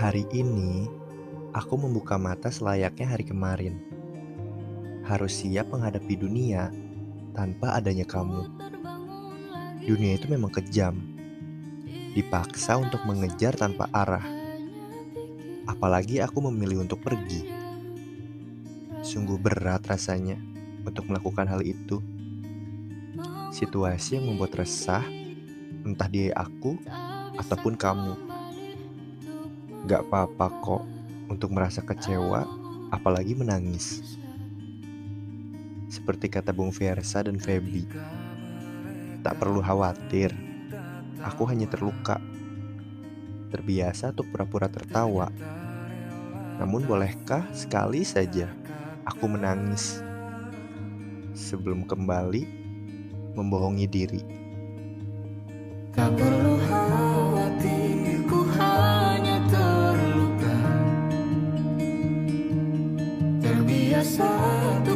Hari ini, aku membuka mata selayaknya hari kemarin. Harus siap menghadapi dunia tanpa adanya kamu. Dunia itu memang kejam, dipaksa untuk mengejar tanpa arah. Apalagi aku memilih untuk pergi. Sungguh berat rasanya untuk melakukan hal itu. Situasi yang membuat resah, entah dia aku ataupun kamu. Gak apa-apa kok untuk merasa kecewa, apalagi menangis. Seperti kata Bung Versa dan Feby, tak perlu khawatir, aku hanya terluka. Terbiasa untuk pura-pura tertawa. Namun bolehkah sekali saja aku menangis sebelum kembali membohongi diri? Tak terluka Terbiasa untuk